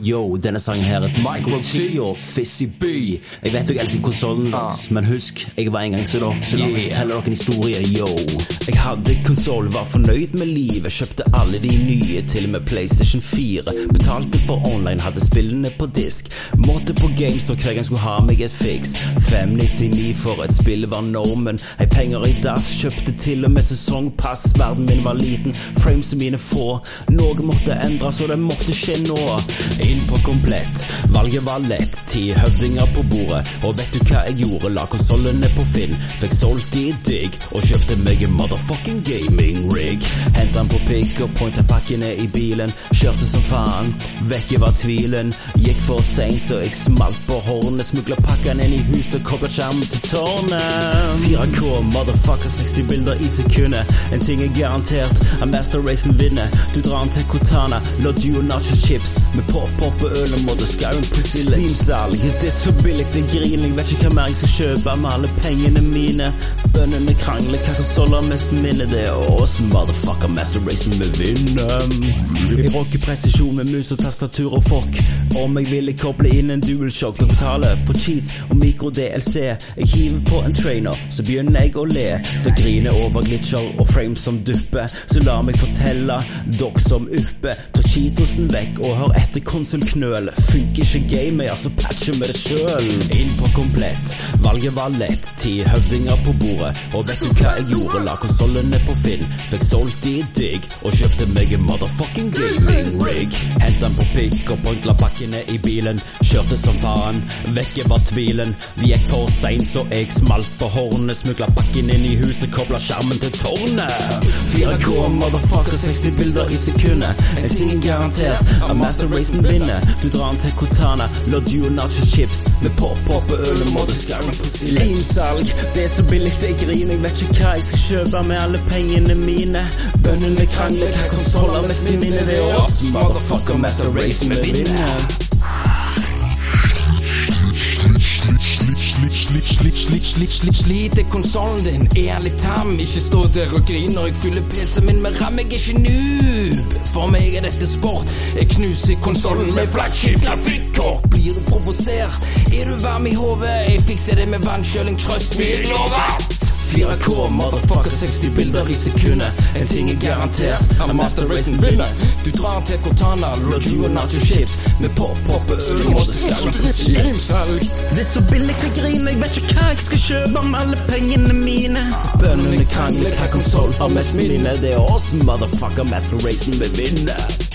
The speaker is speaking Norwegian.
Yo, denne sangen her er til Micro T Fizzy B. Jeg vet dere elsker konsollen deres, men husk, jeg var en gang så da, så la meg fortelle dere en historie, yo. Jeg hadde konsoll, var fornøyd med livet, kjøpte alle de nye, til og med PlayStation 4. Betalte for online, hadde spillene på disk. Måtte på games når hver gang skulle ha meg et fiks. 599 for et spill var normen. Hei, penger i dass, kjøpte til og med sesongpass. Verden min var liten, frames mine få. Noe måtte endres, og det måtte skje nå. Inn på komplett, valget var lett. Ti høvdinger på bordet, og vet du hva jeg gjorde? La konsollene på Finn, fikk solgt de digg, og kjøpte meg en motherfucking gaming rig. Henta den på pick og pointa pakkene i bilen. Kjørte som faen, vekke var tvilen. Gikk for seint, så jeg smalt på hornet. Smugla pakkene inn i huset, kobla skjermen til tårnet. 4K, motherfucker, 60 bilder i sekundet. En ting er garantert, at Master Racen vinner. Du drar den til Cortana, la duo nacho chips. Med pop-pop og øl og måtte Skyrim pussy Steam-salg, det er så billig, det griner. Jeg vet ikke hva mer jeg skal kjøpe med alle pengene mine. Bøndene krangler, hva konsoller mest minner. Det er oss, motherfucker, Master Racen vi vinner. Rocker presisjon med mus og tastatur og fuck. Om jeg ville koble inn en DualShock, betaler for cheats og mikro-DLC. Jeg hiver på en trainer, så begynner jeg å le. Da griner over glitcher og frames som dupper. Så la meg fortelle, dere som uppe, cheetosen vekk og hør etter konsulknøl. Funker ikke gamet, ja, så patcher vi det sjøl. Inn på komplett, valget var lett. Ti høvdinger på bordet, og vet du hva jeg gjorde? La konsollene på Finn, fikk solgt de digg, og kjøpte meg en motherfucking gaming rig. Henta den på pikk og pointla pakkene i bilen. Kjørte som faen, vekke var tvilen. Vi gikk for seint, så jeg smalt på hornet. Smugla pakken inn i huset, kobla skjermen til tårnet. 4K, motherfucker, 60 bilder i sekundet. En ting er garantert, at Master Racen vinner. Du drar den til Cortana, la duo nacho chips. Med pop-pop og øl og Skyrim på Steam-salg. Det er så billig, det griner. Jeg vet ikke hva jeg skal kjøpe med alle pengene mine. Bøndene krangler, hva konsoller mest minner. Det er oss, motherfucker, Master Racen vi vinner. Slit, slit, slit, slit, slit, sliter konsollen din. Ærlig tam, ikke stå der og grin når jeg fyller PC-en min med ram. Jeg er ikke noob. For meg er dette sport. Jeg knuser konsollen med flaggskip grafikkort. Blir du provosert? Er du varm i hodet? Jeg fikser det med vannkjøling, trøst meg, jeg lover. 4K, motherfucker, 60 bilder i sekundet. En ting er garantert, at Master Racen vinner. Du drar til Cortana, La duo nacho chips. Med pop-pop og øl og. Det er så billig jeg griner, jeg vet ikke hva jeg skal kjøpe med alle pengene mine. Bøndene krangler, hva konsoll har mest minne? Det er oss, motherfucker, Master Racen vil vinner.